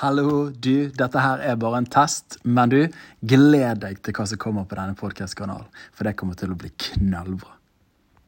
Hallo, du. Dette her er bare en test, men du, gled deg til hva som kommer på denne podkastkanalen. For det kommer til å bli knallbra.